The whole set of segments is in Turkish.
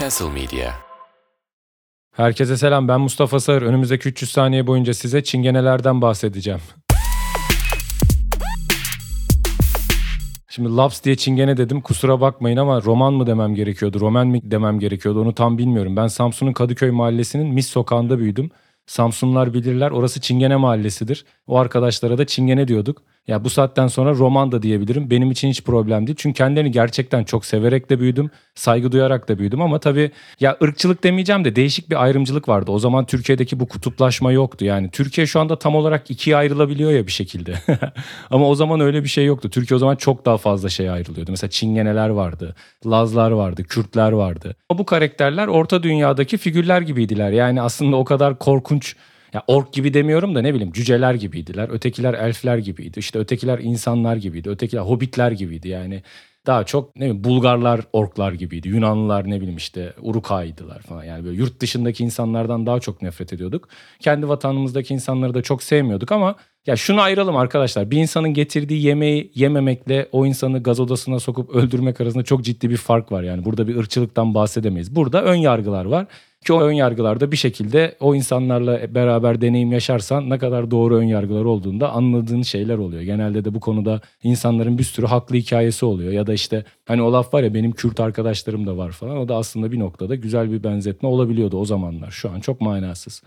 Castle Media. Herkese selam ben Mustafa Sağır. Önümüzdeki 300 saniye boyunca size çingenelerden bahsedeceğim. Şimdi Laps diye çingene dedim kusura bakmayın ama roman mı demem gerekiyordu, roman mı demem gerekiyordu onu tam bilmiyorum. Ben Samsun'un Kadıköy mahallesinin Mis sokağında büyüdüm. Samsunlar bilirler orası Çingene mahallesidir. O arkadaşlara da Çingene diyorduk. Ya bu saatten sonra roman da diyebilirim. Benim için hiç problem değil. Çünkü kendilerini gerçekten çok severek de büyüdüm. Saygı duyarak da büyüdüm ama tabii ya ırkçılık demeyeceğim de değişik bir ayrımcılık vardı. O zaman Türkiye'deki bu kutuplaşma yoktu. Yani Türkiye şu anda tam olarak ikiye ayrılabiliyor ya bir şekilde. ama o zaman öyle bir şey yoktu. Türkiye o zaman çok daha fazla şey ayrılıyordu. Mesela Çingeneler vardı, Lazlar vardı, Kürtler vardı. Bu karakterler orta dünyadaki figürler gibiydiler. Yani aslında o kadar korkunç ya ork gibi demiyorum da ne bileyim cüceler gibiydiler. Ötekiler elfler gibiydi. İşte ötekiler insanlar gibiydi. Ötekiler hobbitler gibiydi. Yani daha çok ne bileyim Bulgarlar orklar gibiydi. Yunanlılar ne bileyim işte Urukay'dılar falan. Yani böyle yurt dışındaki insanlardan daha çok nefret ediyorduk. Kendi vatanımızdaki insanları da çok sevmiyorduk ama ya şunu ayıralım arkadaşlar. Bir insanın getirdiği yemeği yememekle o insanı gaz odasına sokup öldürmek arasında çok ciddi bir fark var. Yani burada bir ırkçılıktan bahsedemeyiz. Burada ön yargılar var. Ki o ön yargılarda bir şekilde o insanlarla beraber deneyim yaşarsan ne kadar doğru ön yargılar olduğunda anladığın şeyler oluyor. Genelde de bu konuda insanların bir sürü haklı hikayesi oluyor. Ya da işte hani o laf var ya benim Kürt arkadaşlarım da var falan. O da aslında bir noktada güzel bir benzetme olabiliyordu o zamanlar. Şu an çok manasız.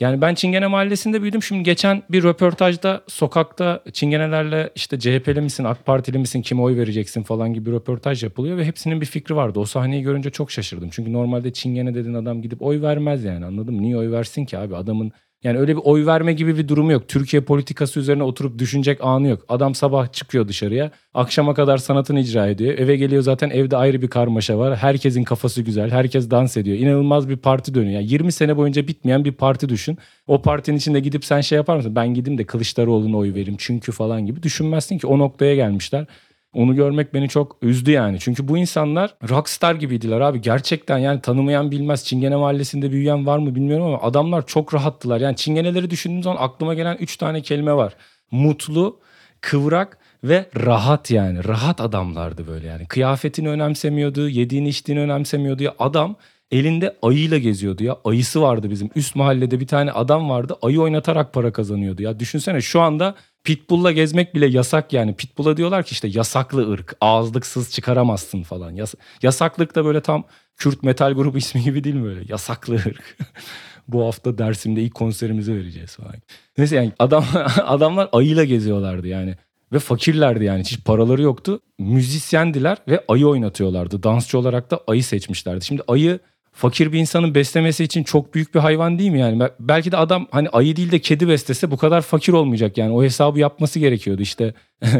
Yani ben Çingene Mahallesi'nde büyüdüm. Şimdi geçen bir röportajda sokakta Çingenelerle işte CHP'li misin, AK Partili misin, kime oy vereceksin falan gibi bir röportaj yapılıyor ve hepsinin bir fikri vardı. O sahneyi görünce çok şaşırdım. Çünkü normalde Çingene dediğin adam gidip oy vermez yani anladın mı? Niye oy versin ki abi? Adamın yani öyle bir oy verme gibi bir durumu yok. Türkiye politikası üzerine oturup düşünecek anı yok. Adam sabah çıkıyor dışarıya. Akşama kadar sanatını icra ediyor. Eve geliyor zaten evde ayrı bir karmaşa var. Herkesin kafası güzel. Herkes dans ediyor. İnanılmaz bir parti dönüyor. Yani 20 sene boyunca bitmeyen bir parti düşün. O partinin içinde gidip sen şey yapar mısın? Ben gideyim de Kılıçdaroğlu'na oy vereyim çünkü falan gibi düşünmezsin ki o noktaya gelmişler. Onu görmek beni çok üzdü yani. Çünkü bu insanlar rockstar gibiydiler abi. Gerçekten yani tanımayan bilmez. Çingene Mahallesi'nde büyüyen var mı bilmiyorum ama adamlar çok rahattılar. Yani Çingeneleri düşündüğüm zaman aklıma gelen 3 tane kelime var. Mutlu, kıvrak ve rahat yani. Rahat adamlardı böyle yani. Kıyafetini önemsemiyordu, yediğini içtiğini önemsemiyordu. Adam elinde ayıyla geziyordu ya. Ayısı vardı bizim. Üst mahallede bir tane adam vardı. Ayı oynatarak para kazanıyordu ya. Düşünsene şu anda Pitbull'la gezmek bile yasak yani. Pitbull'a diyorlar ki işte yasaklı ırk. Ağızlıksız çıkaramazsın falan. Yas yasaklık da böyle tam Kürt metal grubu ismi gibi değil mi böyle? Yasaklı ırk. Bu hafta Dersim'de ilk konserimizi vereceğiz falan. Neyse yani adam, adamlar ayıyla geziyorlardı yani. Ve fakirlerdi yani hiç paraları yoktu. Müzisyendiler ve ayı oynatıyorlardı. Dansçı olarak da ayı seçmişlerdi. Şimdi ayı fakir bir insanın beslemesi için çok büyük bir hayvan değil mi yani? Belki de adam hani ayı değil de kedi beslese bu kadar fakir olmayacak yani. O hesabı yapması gerekiyordu işte.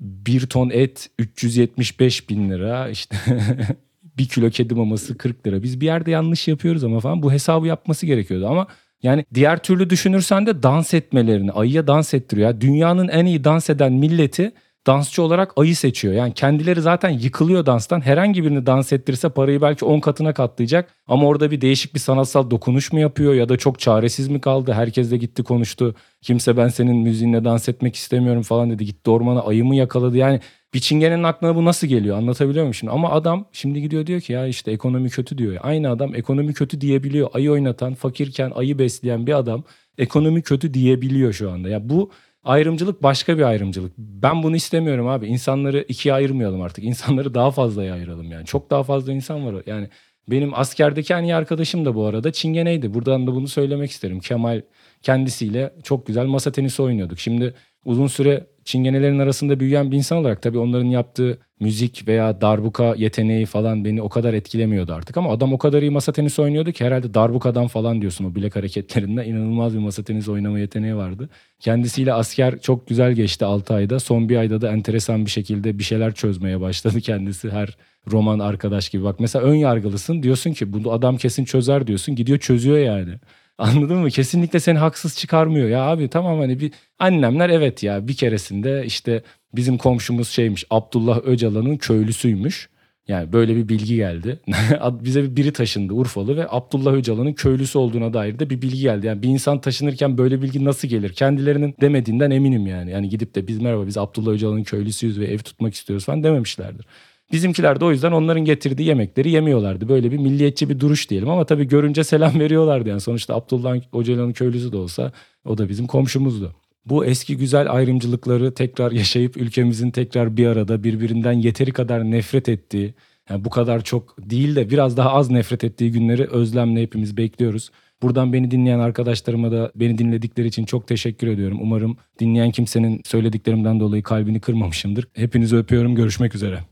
bir ton et 375 bin lira işte bir kilo kedi maması 40 lira. Biz bir yerde yanlış yapıyoruz ama falan bu hesabı yapması gerekiyordu ama yani diğer türlü düşünürsen de dans etmelerini ayıya dans ettiriyor. Dünyanın en iyi dans eden milleti dansçı olarak ayı seçiyor. Yani kendileri zaten yıkılıyor danstan. Herhangi birini dans ettirse parayı belki 10 katına katlayacak. Ama orada bir değişik bir sanatsal dokunuş mu yapıyor ya da çok çaresiz mi kaldı? Herkes de gitti konuştu. Kimse ben senin müziğinle dans etmek istemiyorum falan dedi. Gitti ormana ayı mı yakaladı? Yani bir çingenenin aklına bu nasıl geliyor anlatabiliyor muyum şimdi? Ama adam şimdi gidiyor diyor ki ya işte ekonomi kötü diyor. Aynı adam ekonomi kötü diyebiliyor. Ayı oynatan, fakirken ayı besleyen bir adam ekonomi kötü diyebiliyor şu anda. Ya bu ayrımcılık başka bir ayrımcılık. Ben bunu istemiyorum abi. İnsanları ikiye ayırmayalım artık. İnsanları daha fazlaya ayıralım yani. Çok daha fazla insan var. Yani benim askerdeki en iyi arkadaşım da bu arada Çingene'ydi. Buradan da bunu söylemek isterim. Kemal kendisiyle çok güzel masa tenisi oynuyorduk. Şimdi uzun süre çingenelerin arasında büyüyen bir insan olarak tabii onların yaptığı müzik veya darbuka yeteneği falan beni o kadar etkilemiyordu artık. Ama adam o kadar iyi masa tenisi oynuyordu ki herhalde darbukadan falan diyorsun o bilek hareketlerinde inanılmaz bir masa tenisi oynama yeteneği vardı. Kendisiyle asker çok güzel geçti 6 ayda. Son bir ayda da enteresan bir şekilde bir şeyler çözmeye başladı kendisi her roman arkadaş gibi. Bak mesela ön yargılısın diyorsun ki bu adam kesin çözer diyorsun gidiyor çözüyor yani. Anladın mı? Kesinlikle seni haksız çıkarmıyor. Ya abi tamam hani bir annemler evet ya bir keresinde işte bizim komşumuz şeymiş Abdullah Öcalan'ın köylüsüymüş. Yani böyle bir bilgi geldi. Bize biri taşındı Urfalı ve Abdullah Öcalan'ın köylüsü olduğuna dair de bir bilgi geldi. Yani bir insan taşınırken böyle bilgi nasıl gelir? Kendilerinin demediğinden eminim yani. Yani gidip de biz merhaba biz Abdullah Öcalan'ın köylüsüyüz ve ev tutmak istiyoruz falan dememişlerdir. Bizimkiler de o yüzden onların getirdiği yemekleri yemiyorlardı. Böyle bir milliyetçi bir duruş diyelim ama tabii görünce selam veriyorlardı. Yani sonuçta Abdullah Öcalan'ın köylüsü de olsa o da bizim komşumuzdu. Bu eski güzel ayrımcılıkları tekrar yaşayıp ülkemizin tekrar bir arada birbirinden yeteri kadar nefret ettiği, yani bu kadar çok değil de biraz daha az nefret ettiği günleri özlemle hepimiz bekliyoruz. Buradan beni dinleyen arkadaşlarıma da beni dinledikleri için çok teşekkür ediyorum. Umarım dinleyen kimsenin söylediklerimden dolayı kalbini kırmamışımdır. Hepinizi öpüyorum. Görüşmek üzere.